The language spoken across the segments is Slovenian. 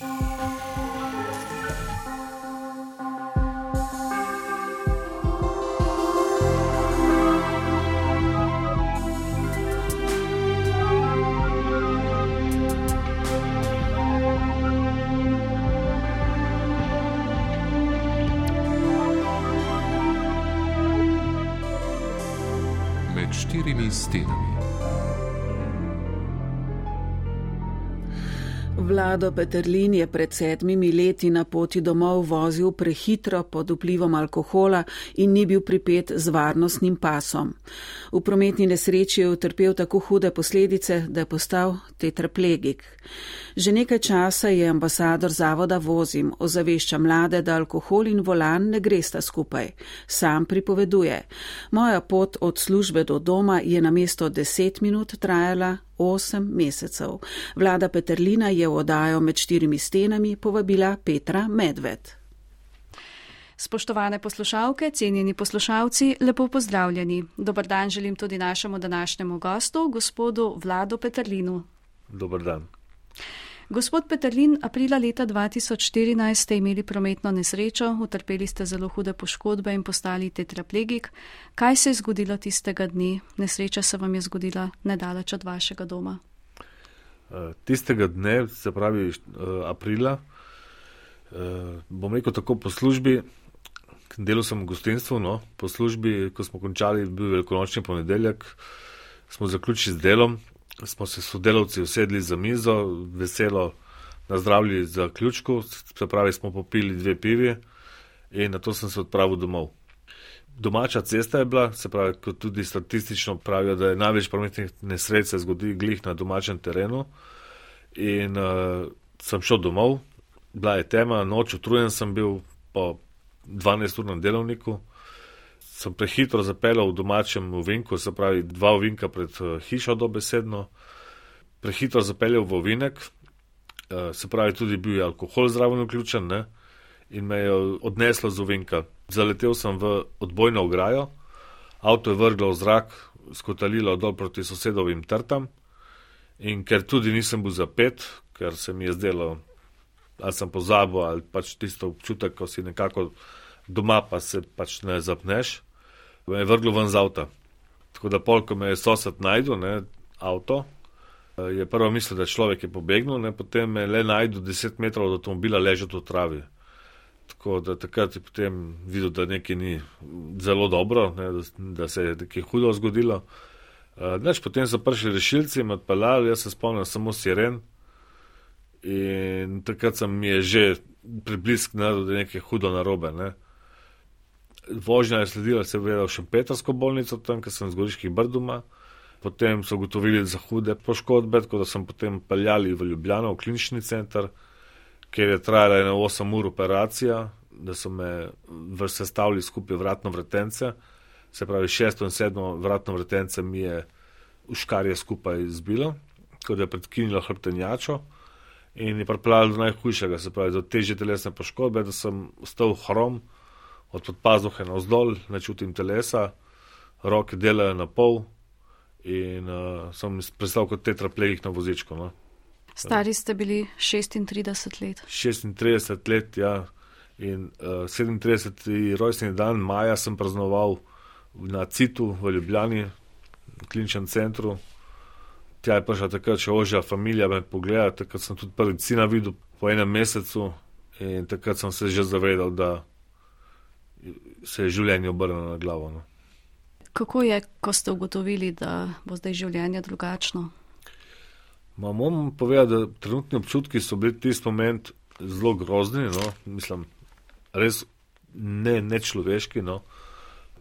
Med Vlado Peterlin je pred sedmimi leti na poti domov vozil prehitro pod vplivom alkohola in ni bil pripet z varnostnim pasom. V prometni nesreči je utrpel tako hude posledice, da je postal tetraplegik. Že nekaj časa je ambasador zavoda Vozim ozavešča mlade, da alkohol in volan ne gresta skupaj. Sam pripoveduje. Moja pot od službe do doma je na mesto deset minut trajala osem mesecev. Vlada Peterlina je v odajo med štirimi stenami povabila Petra Medved. Spoštovane poslušalke, cenjeni poslušalci, lepo pozdravljeni. Dobar dan želim tudi našemu današnjemu gostu, gospodu Vladu Peterlinu. Dobar dan. Gospod Peterlin, aprila leta 2014 ste imeli prometno nesrečo, utrpeli ste zelo hude poškodbe in postali tetraplegik. Kaj se je zgodilo tistega dne? Nesreča se vam je zgodila nedaleč od vašega doma. Tistega dne, se pravi aprila, bom rekel tako po službi, delal sem v gostinstvu, no, po službi, ko smo končali, bil velikonočni ponedeljek, smo zaključili z delom, smo se sodelavci usedli za mizo, veselo nazdravili za ključku, se pravi, smo popili dve pivi in na to sem se odpravil domov. Domača cesta je bila, se pravi, kot tudi statistično pravijo, da je največ prometnih nesreč se zgodi glih na domačem terenu. In uh, sem šel domov, bila je tema, noč utrujen sem bil po 12-urnem delovniku. Sem prehitro zapeljal v domačem ovinku, se pravi, dva ovinka pred hišo dobesedno, prehitro zapeljal v ovinek, uh, se pravi, tudi bil je alkohol zraven vključen, ne? in me je odneslo z ovinka. Zaletel sem v odbojno ograjo, avto je vrglo v zrak, skotalilo dol proti sosedovim trtam, in ker tudi nisem bil zapet, ker se mi je zdelo, ali sem pozabil, ali pač tisto občutek, ko si nekako doma, pa se pač ne zapneš, me je vrglo ven z avta. Tako da pol, ko me je sosed najdel, ne, avto, je prva misel, da človek je pobegnil, ne, potem me le najdel deset metrov od avtomobila ležati v travi. Tako da takrat je potem videl, da nekaj ni zelo dobro, ne, da, da se je nekaj hudo zgodilo. Uh, neč, potem so prišli rešilci in odpeljali, jaz se spomnim samo siren. In takrat sem mi je že priblisknil, da je nekaj hudo narobe. Ne. Vožnja je sledila seveda v Šempetrsko bolnico, tam, ker sem z Goriških brduma. Potem so ugotovili za hude poškodbe, tako da sem potem peljali v Ljubljano, v klinični center, kjer je trajala ena 8 ur operacija, da so me sestavili skupaj vratno vratence. Se pravi, šesto in sedmo vratno vratence mi je v škarje skupaj zbilo, tako da je predkinilo hrbtenjačo in je pripeljalo do najhujšega, se pravi, do težje telesne poškodbe, da sem ostal hrom od podpazuhe navzdol, ne čutim telesa, roke delajo na pol in uh, sem predstavljal kot tetraplegik na vozičku. No. Stari ste bili 36 let. 36 let, ja. In uh, 37. rojstni dan maja sem praznoval na Citu v Ljubljani, v kliničnem centru. Tja je prišla takrat še ožja familija me pogleda, takrat sem tudi prvi sina videl po enem mesecu in takrat sem se že zavedal, da se je življenje obrnilo na glavo. No. Kako je, ko ste ugotovili, da bo zdaj življenje drugačno? Ma, moram povedati, da trenutni občutki so bili tisti moment zelo grozni, no, mislim, res ne, ne človeški. No.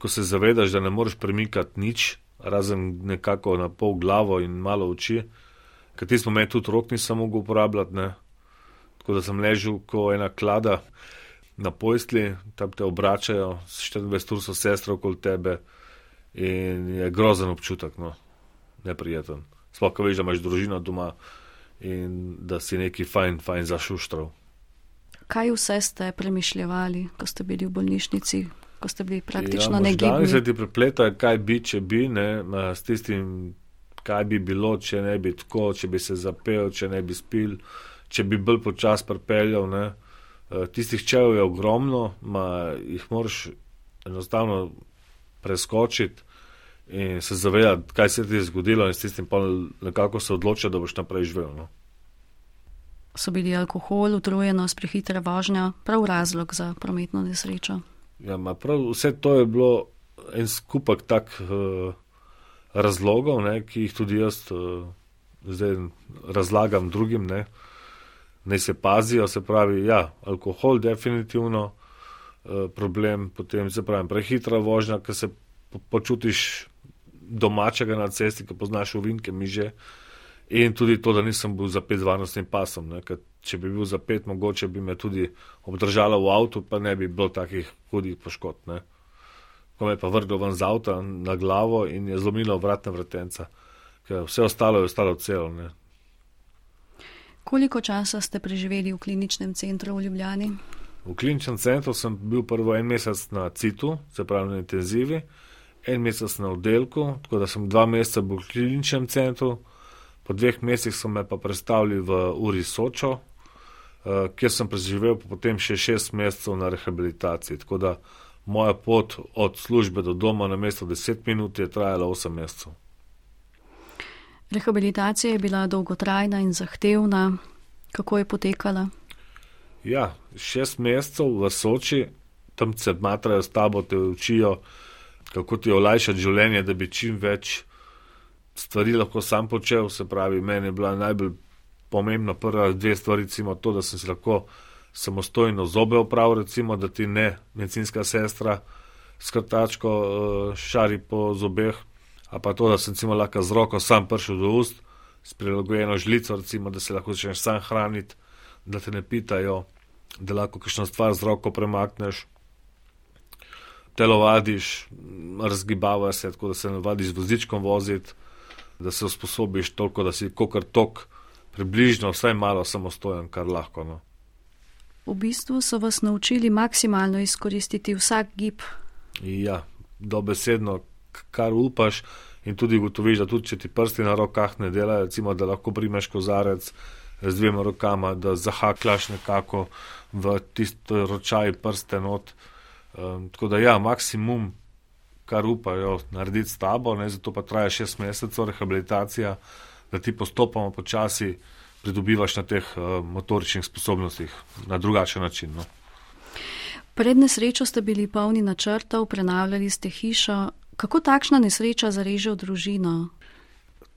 Ko se zavedaš, da ne moreš premikati nič, razen nekako na pol glavo in malo oči, ker tisti moment tudi rok nisem mogel uporabljati, ne. tako da sem ležal kot ena klada na pojstli, tam te obračajo, 24 ur so sestre okoli tebe in je grozen občutek, no, neprijeten. Sploh, ko veš, da imaš družino doma in da si neki fajn, fajn zašuštral. Kaj vse ste premišljali, ko ste bili v bolnišnici, ko ste bili praktično ja, negibni? Se ti prepleta, kaj bi, če bi, ne, s tistim, kaj bi bilo, če ne bi tako, če bi se zapel, če ne bi spil, če bi bolj počas pripeljal. Ne. Eh, tistih čejev je ogromno, ma jih moraš enostavno preskočiti in se zavedati, kaj se ti je zgodilo, in s tistim pa nekako se odločiti, da boš naprej živel. No. So bili alkohol, utrujenost, prehitra vožnja prav razlog za prometno nesrečo? Ja, prav, vse to je bilo en skupek tak uh, razlogov, ne, ki jih tudi jaz uh, zdaj razlagam drugim, ne, ne se pazijo, se pravi, ja, alkohol definitivno uh, problem, potem se pravi prehitra vožnja, ker se po, počutiš domačega na cesti, ki poznaš uvinke miže. In tudi to, da nisem bil za pet z varnostnim pasom. Ne, če bi bil za pet, mogoče bi me tudi obdržala v avtu, pa ne bi bilo takih hudih poškodb. Ne. Ko me je pa vrglo ven z avta na glavo in je zlomilo vratna vrtenca, ker vse ostalo je ostalo celo. Ne. Koliko časa ste preživeli v kliničnem centru v Ljubljani? V kliničnem centru sem bil prvo en mesec na CIT-u, se pravi na intenzivi en mesec na oddelku, tako da sem dva meseca bil v kliničnem centru, po dveh mesecih so me pa predstavili v Uri Sočo, uh, kjer sem preživel potem še šest mesecev na rehabilitaciji. Tako da moja pot od službe do doma na mesto deset minut je trajala osem mesecev. Rehabilitacija je bila dolgotrajna in zahtevna. Kako je potekala? Ja, šest mesecev v Soči, tam se matrajo s tabo, te učijo, kako ti olajšati življenje, da bi čim več stvari lahko sam počel. Se pravi, meni je bila najbolj pomembna prva dve stvari, recimo to, da sem si lahko samostojno zobe opravil, recimo, da ti ne medicinska sestra skrtačko uh, šari po zobeh, a pa to, da sem recimo lahko z roko sam prišel do ust, s prilagojeno žlico, recimo, da se lahko začneš sam hraniti, da te ne pitajo, da lahko kakšno stvar z roko premakneš telovadiš, razgibavaš se, tako da se navadiš z vozičkom voziti, da se usposobiš toliko, da si kokar tok, približno, vsaj malo samostojen, kar lahko. No. V bistvu so vas naučili maksimalno izkoristiti vsak gib. Ja, dobesedno, kar upaš. In tudi gotoviš, da tudi če ti prsti na rokah ne delajo, recimo, da lahko primeš kozarec z dvema rokama, da zahaklaš nekako v tisto ročaj prste not. Um, tako da, ja, maksimum, kar upajo narediti s tabo, ne, zato pa traja šest mesecev rehabilitacija, da ti postopoma počasi pridobivaš na teh uh, motoričnih sposobnostih na drugačen način. No. Pred nesrečo ste bili polni načrtov, prenavljali ste hišo. Kako takšna nesreča zareže v družino?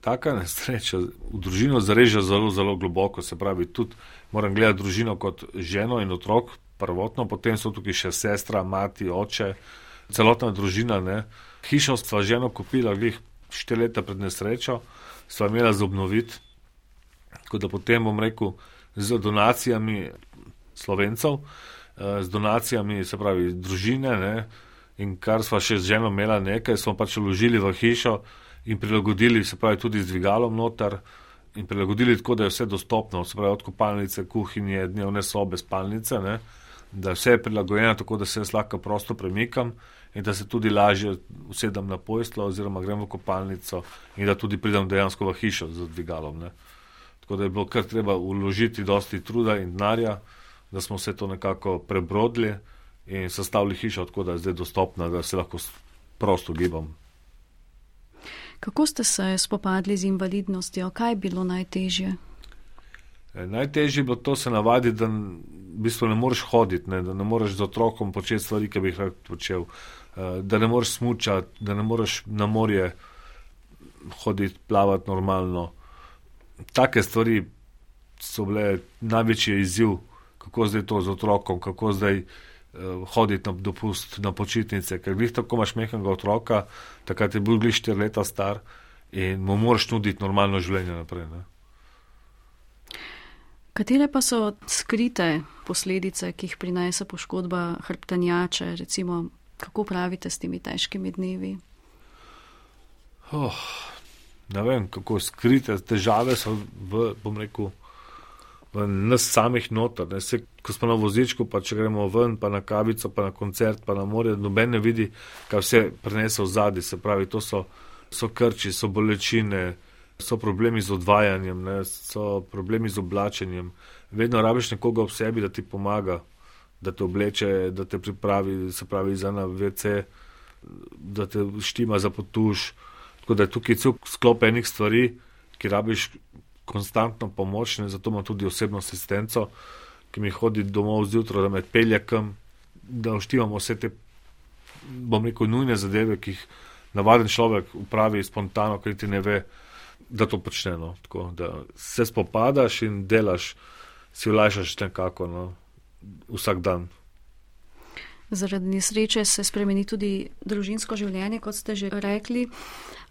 Taka nesreča v družino zareže zelo, zelo globoko. Se pravi, tudi moram gledati družino kot ženo in otrok, prvotno, potem so tukaj še sestra, mati, oče, celotna družina. Ne. Hišo sva ženo kupila, glih štiri leta pred nesrečo, sva imela za obnoviti. Tako da potem bom rekel, z donacijami slovencev, eh, z donacijami, se pravi, družine ne, in kar sva še z ženo imela nekaj, smo pač vložili v hišo in prilagodili, se pravi, tudi z dvigalom noter. In prilagodili tako, da je vse dostopno, se pravi, od kopalnice, kuhinje, dnevne sobe, spalnice. Ne da vse je prilagojeno tako, da se jaz lahko prosto premikam in da se tudi lažje usedem na pojstvo oziroma grem v kopalnico in da tudi pridem dejansko v hišo z dvigalom. Ne. Tako da je bilo kar treba uložiti dosti truda in denarja, da smo vse to nekako prebrodili in sestavili hišo tako, da je zdaj dostopna, da se lahko prosto gibam. Kako ste se spopadli z invalidnostjo? Kaj je bilo najtežje? E, najtežje je bilo to se navaditi, da v bistvu ne moreš hoditi, ne, da ne moreš z otrokom početi stvari, ki bi jih rad počel, uh, da ne moreš smučati, da ne moreš na morje hoditi, plavati normalno. Take stvari so bile največji izziv, kako zdaj to z otrokom, kako zdaj uh, hoditi na dopust, na počitnice, ker glih tako imaš mehkega otroka, takrat je bil glih štiri leta star in mu moraš nuditi normalno življenje naprej. Ne. Katere pa so skrite posledice, ki jih prinese poškodba hrbtenjače, recimo, kako pravite s temi težkimi dnevi? Oh, ne vem, kako skrite težave so v, bom rekel, nas samih notar. Se, ko smo na vozičku, pa če gremo ven, pa na kavico, pa na koncert, pa na morje, noben ne vidi, kaj vse prenese v zadnji. Se pravi, to so, so krči, so bolečine, so problemi z odvajanjem, ne, so problemi z oblačenjem. Vedno rabiš nekoga v sebi, da ti pomaga, da te obleče, da te pripravi, se pravi, za na WC, da te štima za potuš. Tako da je tukaj cel sklop enih stvari, ki rabiš konstantno pomoč, ne, zato imam tudi osebno asistenco, ki mi hodi domov zjutraj, da me pelje kam, da uštivamo vse te, bom rekel, nujne zadeve, ki jih navaden človek upravi spontano, ker ti ne ve, da to počne. No. Tako, da se spopadaš in delaš, si vlajšaš nekako no, vsak dan. Zaradi nesreče se spremeni tudi družinsko življenje, kot ste že rekli.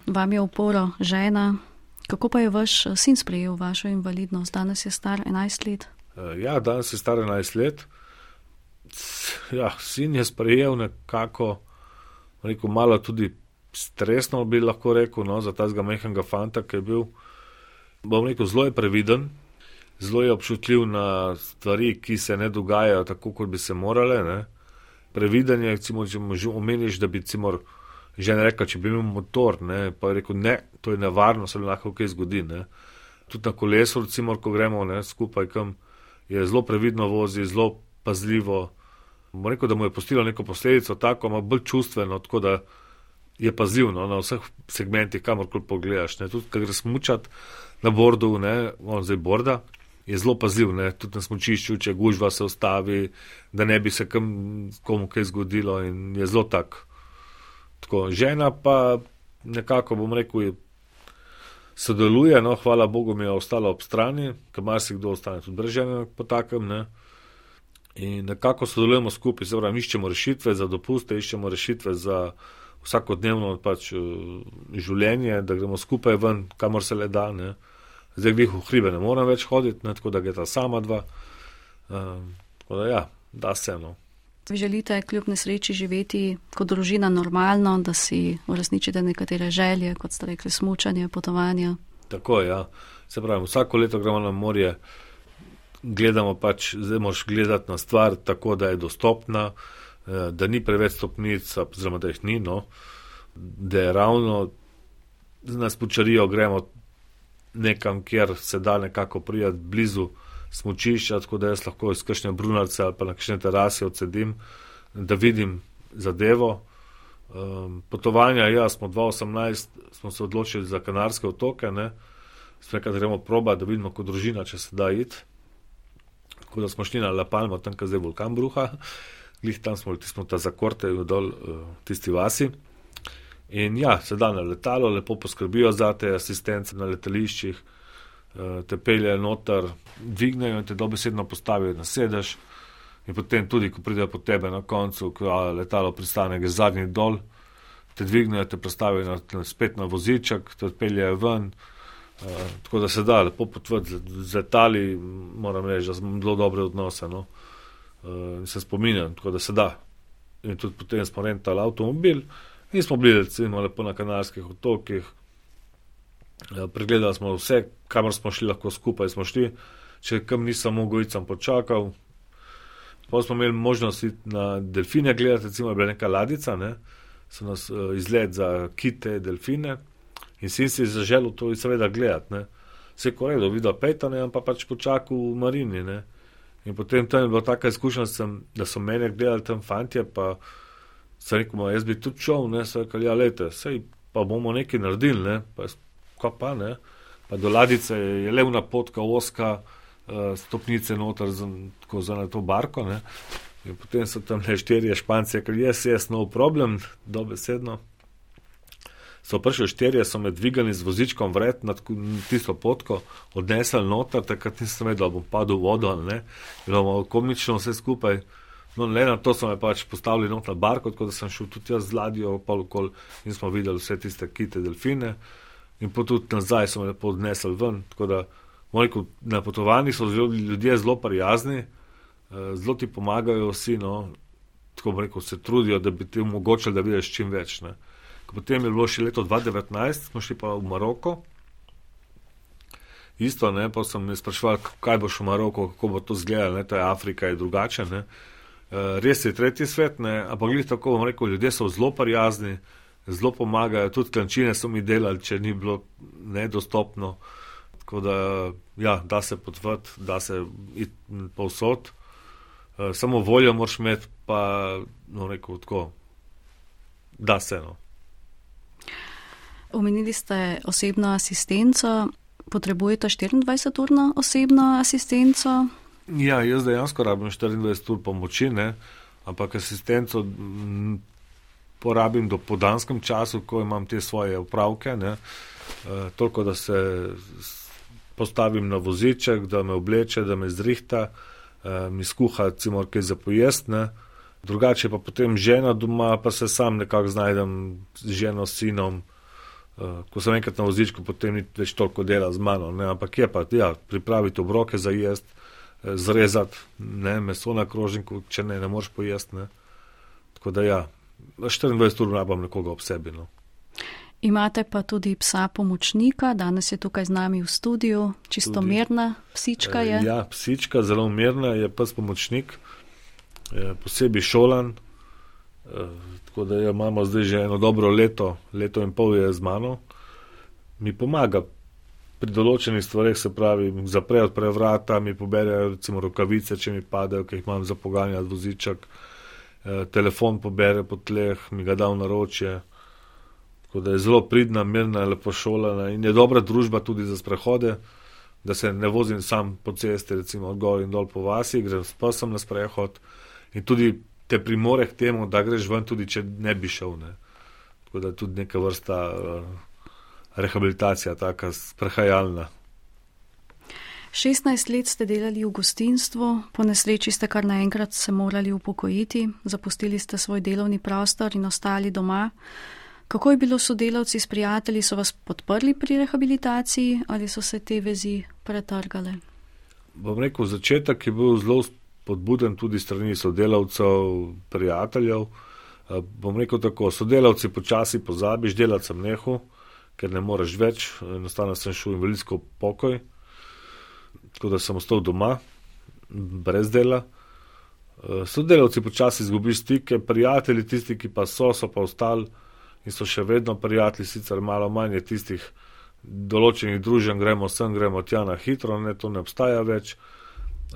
Vam je oporo žena. Kako pa je vaš sin sprejel vašo invalidnost? Danes je star 11 let. Eh, ja, danes je star 11 let. Ja, sin je sprejel nekako, rekel, malo tudi stresno, bi lahko rekel, no, za tazga mehanga fanta, ki je bil, bom rekel, zelo je previden, zelo je občutljiv na stvari, ki se ne dogajajo tako, kot bi se morale. Ne. Previden je, recimo, če mu že omeniš, da bi, recimo, že ne rekel, če bi imel motor, ne, pa je rekel, ne, to je nevarno, se lahko kaj zgodi. Ne. Tudi na kolesu, recimo, ko gremo ne, skupaj, kam je zelo previdno vozi, zelo pazljivo. Moram reči, da mu je postilo neko posledico, tako ima bolj čustveno, tako da je pazljivo na vseh segmentih, kamorkoli pogledaš. Ne. Tudi, ko greš mučati na bordu, ne, on zdaj borda, je zelo pazljiv, ne, tudi na smočišču, če gužva se ustavi, da ne bi se kam, komu kaj zgodilo in je zelo tak. Tako, žena pa nekako, bom rekel, sodeluje, no, hvala Bogu mi je ostala ob strani, ker marsikdo ostane tudi brez žene po takem, ne. In nekako sodelujemo skupaj, se pravi, iščemo rešitve za dopuste, iščemo rešitve za vsakodnevno pač, življenje, da gremo skupaj ven, kamor se le da. Ne. Zdaj, glih v hribe ne morem več hoditi, ne, tako da gre ta sama dva. Um, tako da ja, da se eno. Želite kljub nesreči živeti kot družina normalno, da si uresničite nekatere želje, kot ste rekli, smučanje, potovanja. Tako je, ja. se pravi, vsako leto gremo na morje, gledamo pač, zdaj moš gledati na stvar tako, da je dostopna, eh, da ni preveč stopnic, oziroma da jih ni, no, da je ravno z nas počarijo, gremo nekam, kjer se da nekako prijeti blizu smočišča, tako da jaz lahko iz kakšne brunarce ali pa na kakšne terase odsedim, da vidim zadevo. Um, potovanja, ja, smo 2018, smo se odločili za Kanarske otoke, ne, smo nekaj gremo proba, da vidimo kot družina, če se da iti. Tako da smo šli na La Palma, tam, kjer zdaj vulkan bruha, glih tam smo, smo ta zakorte dol uh, tisti vasi. In ja, se da na letalo, lepo poskrbijo za te asistence na letališčih, te pelje noter, dvignejo in te dobesedno postavijo na sedež. In potem tudi, ko pridejo po tebe na koncu, ko letalo pristane, gre zadnji dol, te dvignejo, te postavijo na, na, spet na voziček, te odpeljejo ven. Uh, tako da se da lepo potvrditi z letali, moram reči, da smo zelo dobre odnose. No? Uh, se spominjam, tako da se da. In tudi potem smo rentali avtomobil in smo bili recimo lepo na kanarskih otokih, pregledali smo vse, kamor smo šli, lahko skupaj smo šli, če kam nisem mogel, sem počakal. Pa smo imeli možnost iti na delfine gledati, recimo je bila neka ladica, ne? so nas uh, izlet za kite, delfine in sin si zaželel to in seveda gledati. Ne? Vse ko redo, videl petane, pa pač počakal v marini. Ne? In potem tam je bila taka izkušnja, sem, da so mene gledali tam fantje, pa sem rekel, jaz bi tudi šel, ne, se rekel, ja, lete, sej pa bomo nekaj naredili, ne, pa jaz ko pa ne. Pa do ladice je levna potka, oska, uh, stopnice noter za, za na to barko. Ne. In potem so tam le štirje španci, je jaz, no problem, dobesedno. So prišli štirje, so me dvigali z vozičkom vred na tisto potko, odnesli noter, takrat nisem vedel, bom padel v vodo ali ne. Bilo komično vse skupaj. No, le na to so me pač postavili not na barko, tako da sem šel tudi jaz z ladjo, pa okol in smo videli vse tiste kite, delfine. Uh, in pa tudi nazaj so me lepo odnesli ven. Tako da rekel, na potovanjih so ljudje zelo prijazni, eh, zelo ti pomagajo vsi, no, tako bom rekel, se trudijo, da bi ti omogočili, da vidiš čim več. Ne. Potem je bilo še leto 2019, smo šli pa v Maroko. Isto, ne, pa sem me sprašval, kaj boš v Maroku, kako bo to zgledalo, ne, je Afrika, je drugače, ne. Eh, res je tretji svet, ne, ampak glih tako bom rekel, ljudje so zelo prijazni, zelo pomagajo. Tudi klančine so mi delali, če ni bilo nedostopno. Tako da, ja, da se potvrt, da se povsod. Uh, samo voljo moraš imeti, pa no, rekel tako, da se no. Omenili ste osebno asistenco, potrebujete 24-urno osebno asistenco? Ja, jaz dejansko rabim 24 ur pomoči, ne? ampak asistenco porabim do podanskem času, ko imam te svoje upravke. E, toliko, da se postavim na voziček, da me obleče, da me zrihta, e, mi skuha, recimo, kaj za pojestne. Drugače pa potem žena doma, pa se sam nekako znajdem z ženo, sinom. Uh, ko sem enkrat na vozičku, potem ni več toliko dela z mano, ne? ampak je pa, ja, pripraviti obroke za jesti, zrezati ne? meso na krožniku, če ne, ne moreš pojesti. Ne? Tako da ja, 24 ur rabam nekoga ob sebi. No. Imate pa tudi psa pomočnika, danes je tukaj z nami v studiu, čisto tudi. mirna psička je. Ja, psička, zelo mirna je pes pomočnik, je posebej šolan. Uh, Tako da jo imamo zdaj že eno dobro leto, leto in pol je z mano. Mi pomaga pri določenih stvareh, se pravi, zapre odpre vrata, mi poberejo recimo rokavice, če mi padejo, ki jih imam za pogajanje voziček, telefon pobere po tleh, mi ga da v naročje. Tako da je zelo pridna, mirna, lepo šolana in je dobra družba tudi za sprehode, da se ne vozim sam po cesti, recimo od gor in dol po vasi, grem s pasom na sprehod in tudi te primore k temu, da greš ven, tudi če ne bi šel. Ne. Tako da je tudi neka vrsta uh, rehabilitacija, taka sprehajalna. 16 let ste delali v gostinstvu, po nesreči ste kar naenkrat se morali upokojiti, zapustili ste svoj delovni prostor in ostali doma. Kako je bilo sodelavci s prijatelji, so vas podprli pri rehabilitaciji ali so se te vezi pretrgale? Bom rekel, začetek je bil zelo podbuden tudi strani sodelavcev, prijateljev. Eh, bom rekel tako, sodelavci počasi pozabiš, delati sem neho, ker ne moreš več, enostavno sem šel v veliko pokoj, tako da sem ostal doma, brez dela. Eh, sodelavci počasi izgubiš stike, prijatelji, tisti, ki pa so, so pa ostali in so še vedno prijatelji, sicer malo manj tistih določenih družen, gremo sem, gremo tja na hitro, ne, to ne obstaja več.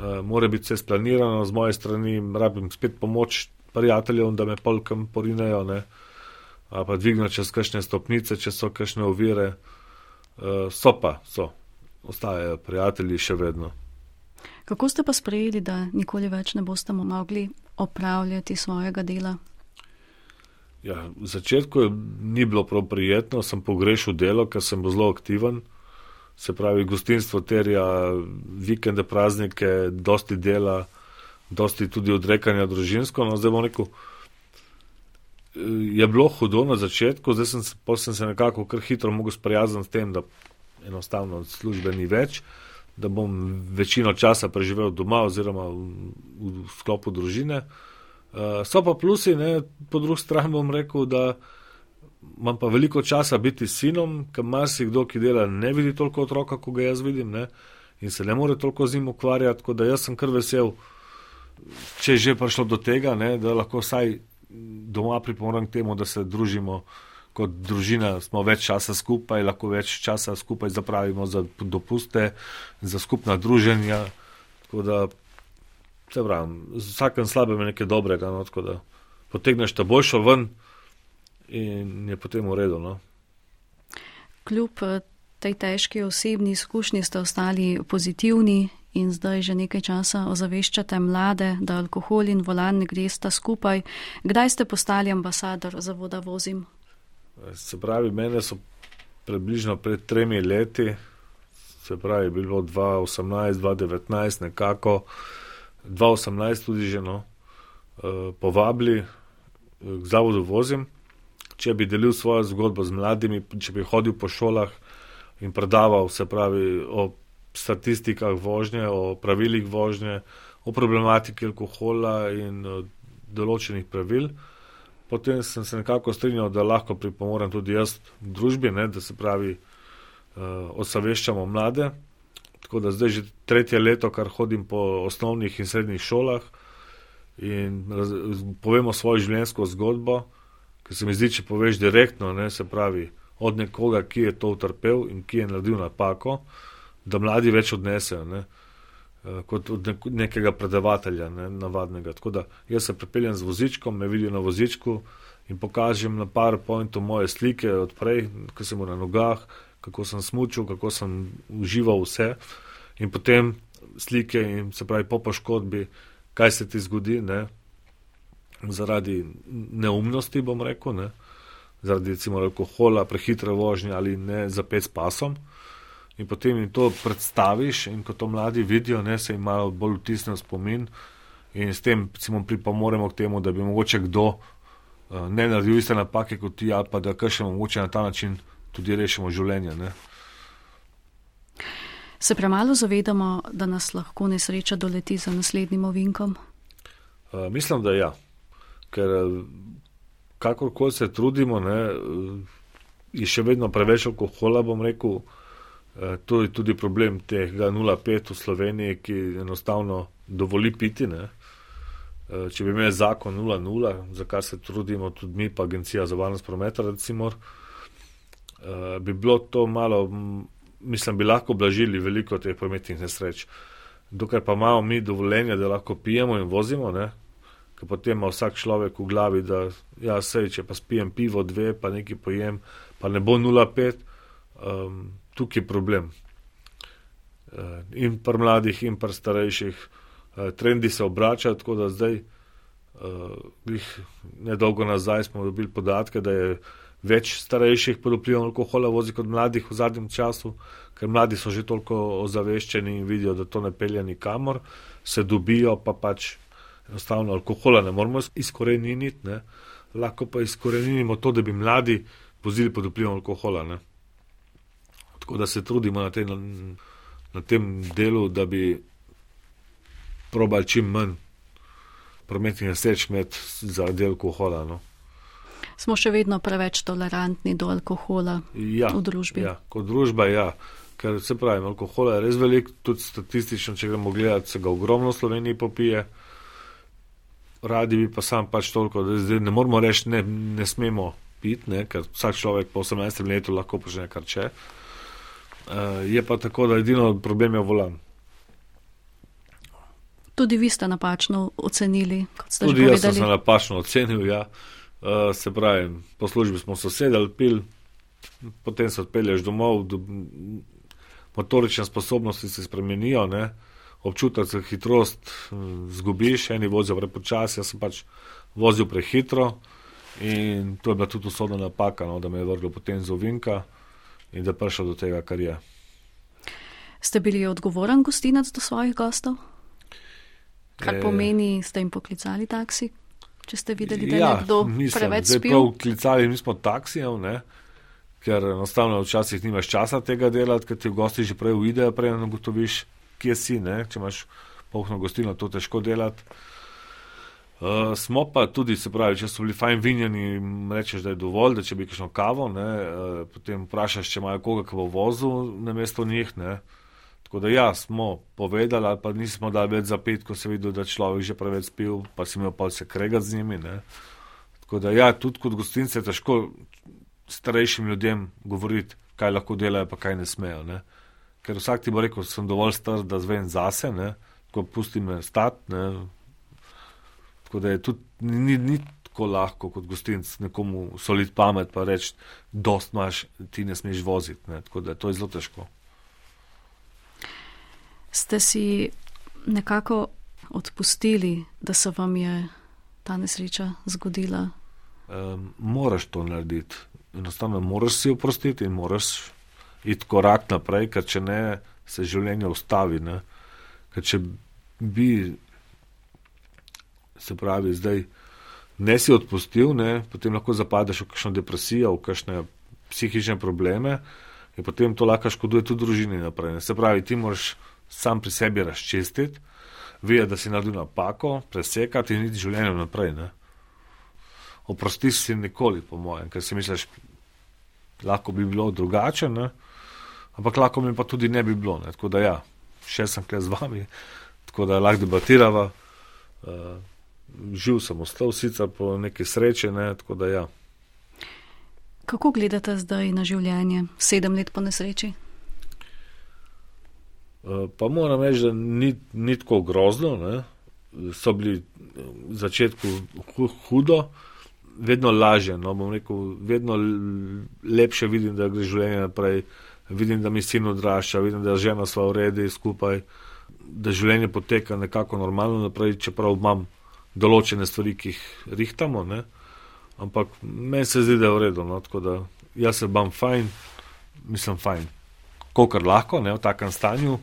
Uh, mora biti vse splanirano z moje strani, rabim spet pomoč prijateljev, da me polkam porinejo, ne? ali pa dvigno čez kakšne stopnice, če so kakšne ovire. Uh, so pa, so, ostajajo prijatelji še vedno. Kako ste pa sprejeli, da nikoli več ne boste mogli opravljati svojega dela? Ja, v začetku ni bilo prav prijetno, sem pogrešil delo, ker sem bil zelo aktiven se pravi, gostinstvo terja vikende, praznike, dosti dela, dosti tudi odrekanja družinsko. No, zdaj bom rekel, je bilo hudo na začetku, zdaj sem, sem se nekako kar hitro mogel sprijazniti s tem, da enostavno službe ni več, da bom večino časa preživel doma oziroma v, v sklopu družine. Uh, so pa plusi, ne, po drugi strani bom rekel, da imam pa veliko časa biti s sinom, ker marsikdo, ki dela, ne vidi toliko otroka, kot ga jaz vidim, ne? in se ne more toliko z njim ukvarjati. Tako da jaz sem kar vesel, če je že prišlo do tega, ne? da lahko vsaj doma pripomorem k temu, da se družimo. Kot družina smo več časa skupaj, lahko več časa skupaj zapravimo za dopuste, za skupna druženja. Tako da, se pravim, z vsakem slabem je nekaj dobrega, no, tako da potegneš ta boljšo ven in je potem v redu. No? Kljub eh, tej težki osebni izkušnji ste ostali pozitivni in zdaj že nekaj časa ozaveščate mlade, da alkohol in volan ne gresta skupaj. Kdaj ste postali ambasador za voda vozim? Se pravi, mene so približno pred tremi leti, se pravi, bilo 2018, 2019 nekako, 2018 tudi že no, eh, povabili eh, k zavodu vozim če bi delil svojo zgodbo z mladimi, če bi hodil po šolah in predaval, se pravi, o statistikah vožnje, o pravilih vožnje, o problematiki alkohola in določenih pravil. Potem sem se nekako strinjal, da lahko pripomorem tudi jaz v družbi, ne, da se pravi, uh, osaveščamo mlade. Tako da zdaj že tretje leto, kar hodim po osnovnih in srednjih šolah in raz, povemo svojo življenjsko zgodbo ker se mi zdi, če poveš direktno, ne, se pravi, od nekoga, ki je to utrpel in ki je naredil napako, da mladi več odnesejo, ne, eh, kot od nekega predavatelja, ne, navadnega. Tako da jaz se prepeljem z vozičkom, me vidijo na vozičku in pokažem na PowerPointu moje slike odprej, ko sem na nogah, kako sem smučil, kako sem užival vse in potem slike in se pravi po poškodbi, kaj se ti zgodi, ne, zaradi neumnosti, bom rekel, ne, zaradi recimo alkohola, prehitre vožnje ali ne zapet s pasom. In potem jim to predstaviš, in ko to mladi vidijo, ne, se jim malo bolj vtisne v spomin, in s tem recimo, pripomoremo k temu, da bi mogoče kdo uh, ne naredil iste napake kot ti, ali pa da kar še mogoče na ta način tudi rešimo življenje. Ne. Se premalo zavedamo, da nas lahko nesreča doleti za naslednjim ovinkom? Uh, mislim, da ja. Ker kakorkoli se trudimo, ne, je še vedno preveč alkohola, bom rekel. Uh, to je tudi problem tega 0,5 v Sloveniji, ki enostavno dovoli piti. Ne. Uh, če bi imeli zakon 0,0, za kar se trudimo tudi mi, pa Agencija za varnost prometa, recimo, uh, bi bilo to malo mislim, bi lahko blažili veliko teh prometnih nesreč. Dokler pa imamo mi dovoljenje, da lahko pijemo in vozimo, ker potem ima vsak človek v glavi, da ja, sej, če pa spijem pivo dve, pa nekaj pojem, pa ne bo 0,5, um, tukaj je problem. Uh, in pri mladih, in pri starejših, uh, trendi se obračajo, tako da zdaj, uh, nedolgo nazaj smo dobili podatke, da je več starejših pod vplivom alkohola vozi kot mladih v zadnjem času, ker mladi so že toliko ozaveščeni in vidijo, da to ne pelje nikamor, se dobijo pa pač enostavno alkohola ne moramo izkoreniniti, ne. lahko pa izkoreninimo to, da bi mladi vozili pod vplivom alkohola. Ne. Tako da se trudimo na, te, na, na tem delu, da bi probali čim manj prometnih nesreč imeti zaradi alkohola. No smo še vedno preveč tolerantni do alkohola ja, v družbi. Ja, kot družba, ja. Ker se pravi, alkohola je res velik, tudi statistično, če gremo gledati, se ga ogromno v Sloveniji popije. Radi bi pa sam pač toliko, da zdaj ne moramo reči, ne, ne smemo piti, ne, ker vsak človek po 18 letu lahko počne kar če. Uh, je pa tako, da edino problem je volan. Tudi vi ste napačno ocenili, kot ste Tudi že povedali. Tudi jaz sem napačno ocenil, ja. Uh, Uh, se pravi, po službi smo sosedali, pil, potem se odpelješ domov, do, motorične sposobnosti se spremenijo, ne? občutek za hitrost hm, zgubiš, eni vozijo prepočasi, jaz sem pač vozil prehitro in to je bila tudi usodna napaka, no? da me je vrglo potem z ovinka in da prišel do tega, kar je. Ste bili odgovoren gostinec do svojih gostov? Kar e... pomeni, ste jim poklicali taksi? če ste videli, da je ja, nekdo nisem. preveč spil. Prav klicali nismo taksijev, ne? ker enostavno včasih nimaš časa tega delati, ker ti v gosti že prej uidejo, prej ugotoviš, kje si, ne? če imaš polno gostilno, to težko delati. Uh, smo pa tudi, se pravi, če so bili fajn vinjeni, rečeš, da je dovolj, da če bi kakšno kavo, ne, uh, potem vprašaš, če imajo koga, ki bo vozil na mesto njih. Ne. Tako da ja, smo povedali, ali pa nismo dali več za pet, ko se vidi, da človek že preveč spil, pa si imel pa vse kregati z njimi. Ne. Tako da ja, tudi kot gostince je težko starejšim ljudem govoriti, kaj lahko delajo, pa kaj ne smejo. Ne. Ker vsak ti bo rekel, sem dovolj star, da zvem zase, ne. tako pusti me stat. Ne. Tako da je tudi ni, ni tako lahko kot gostinc nekomu soliti pamet, pa reči, dost imaš, ti ne smeš voziti. Ne. Tako da to je zelo težko ste si nekako odpustili, da se vam je ta nesreča zgodila? Um, moraš to narediti. Enostavno moraš si oprostiti in moraš iti korak naprej, ker če ne, se življenje ustavi. Ne? Ker če bi, se pravi, zdaj ne si odpustil, ne? potem lahko zapadeš v kakšno depresijo, v kakšne psihične probleme in potem to lahko škoduje tudi družini naprej. Ne? Se pravi, ti moraš sam pri sebi razčistiti, videti, da si naredil napako, presekati in iti življenje naprej. Ne? Oprosti si nikoli, po mojem, ker si misliš, lahko bi bilo drugače, ne? ampak lahko mi pa tudi ne bi bilo. Ne? Tako da ja, še sem kle z vami, tako da lahko debatirava. Uh, živ sem ostal, sicer po neki sreči, ne? tako da ja. Kako gledate zdaj na življenje, sedem let po nesreči? Uh, pa moram reči, da ni, ni tako grozno. Ne? So bili v začetku hudo, vedno lažje. No, rekel, vedno lepše vidim, da gre življenje naprej, vidim, da mi sin odrašča, vidim, da žena sva v redu skupaj, da življenje poteka nekako normalno naprej, čeprav imam določene stvari, ki jih rihtamo. Ne? Ampak meni se zdi, da je v redu. No? Tako da jaz se bam fajn, mislim fajn. Kolikor lahko, ne v takem stanju.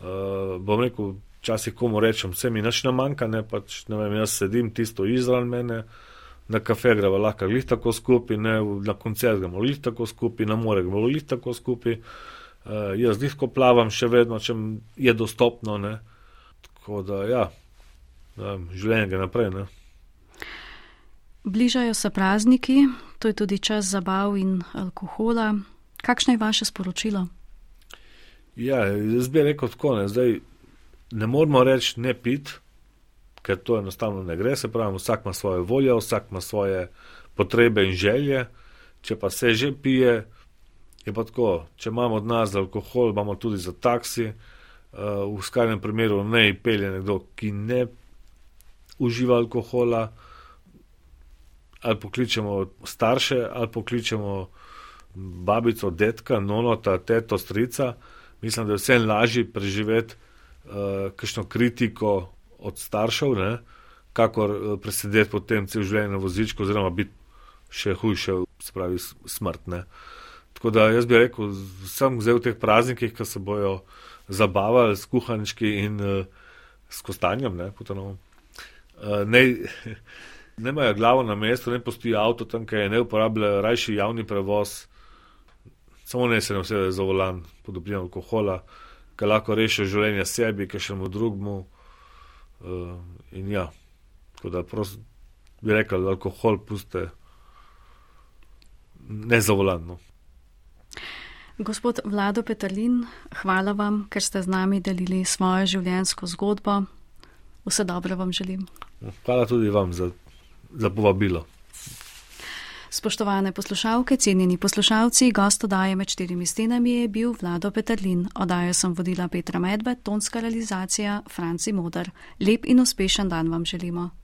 Uh, bom rekel, včasih komu rečem, vse mi naš ne manjka, ne pač ne vem, jaz sedim tisto izran mene na kafe gremo lahko lih tako skupaj, ne, na koncert gremo lih tako skupaj, na more gremo lih tako skupaj. Uh, jaz lahko plavam še vedno, če je dostopno. Ne. Tako da, ja, da, življenje gre naprej. Ne. Bližajo se prazniki, to je tudi čas zabav in alkohola. Kakšno je vaše sporočilo? Ja, jaz bi rekel tako, ne, zdaj ne moramo reči ne pit, ker to enostavno ne gre. Se pravi, vsak ima svoje volje, vsak ima svoje potrebe in želje. Če pa se že pije, je pa tako, če imamo od nas za alkohol, imamo tudi za taksi. Uh, v skrajnem primeru ne pelje nekdo, ki ne uživa alkohola, ali pokličemo starše, ali pokličemo babico, detka, nonota, teto, strica. Mislim, da je vse lažje preživeti uh, kakšno kritiko od staršev, ne, kakor eh, presedeti potem cel življenje na vozičku, oziroma biti še hujše, se pravi smrt. Ne. Tako da jaz bi rekel, sem zdaj v teh praznikih, ki se bojo zabavali s kuhanički in uh, s kostanjem, ne, potonom. Uh, ne, ne imajo glavo na mestu, ne postoji avto tam, kaj ne uporabljajo, rajši javni prevoz, samo ne se ne vse za volan pod vplivom alkohola, ki lahko rešijo življenje sebi, ki še mu drugmu. Uh, in ja, tako da prost, bi rekel, alkohol puste nezavolano. Gospod Vlado Petalin, hvala vam, ker ste z nami delili svojo življenjsko zgodbo. Vse dobro vam želim. Hvala tudi vam za, za povabilo. Spoštovane poslušalke, cenjeni poslušalci, gost odaje med štirimi stenami je bil Vlado Petrlin. Odajo sem vodila Petra Medved, tonska realizacija Franci Modar. Lep in uspešen dan vam želimo.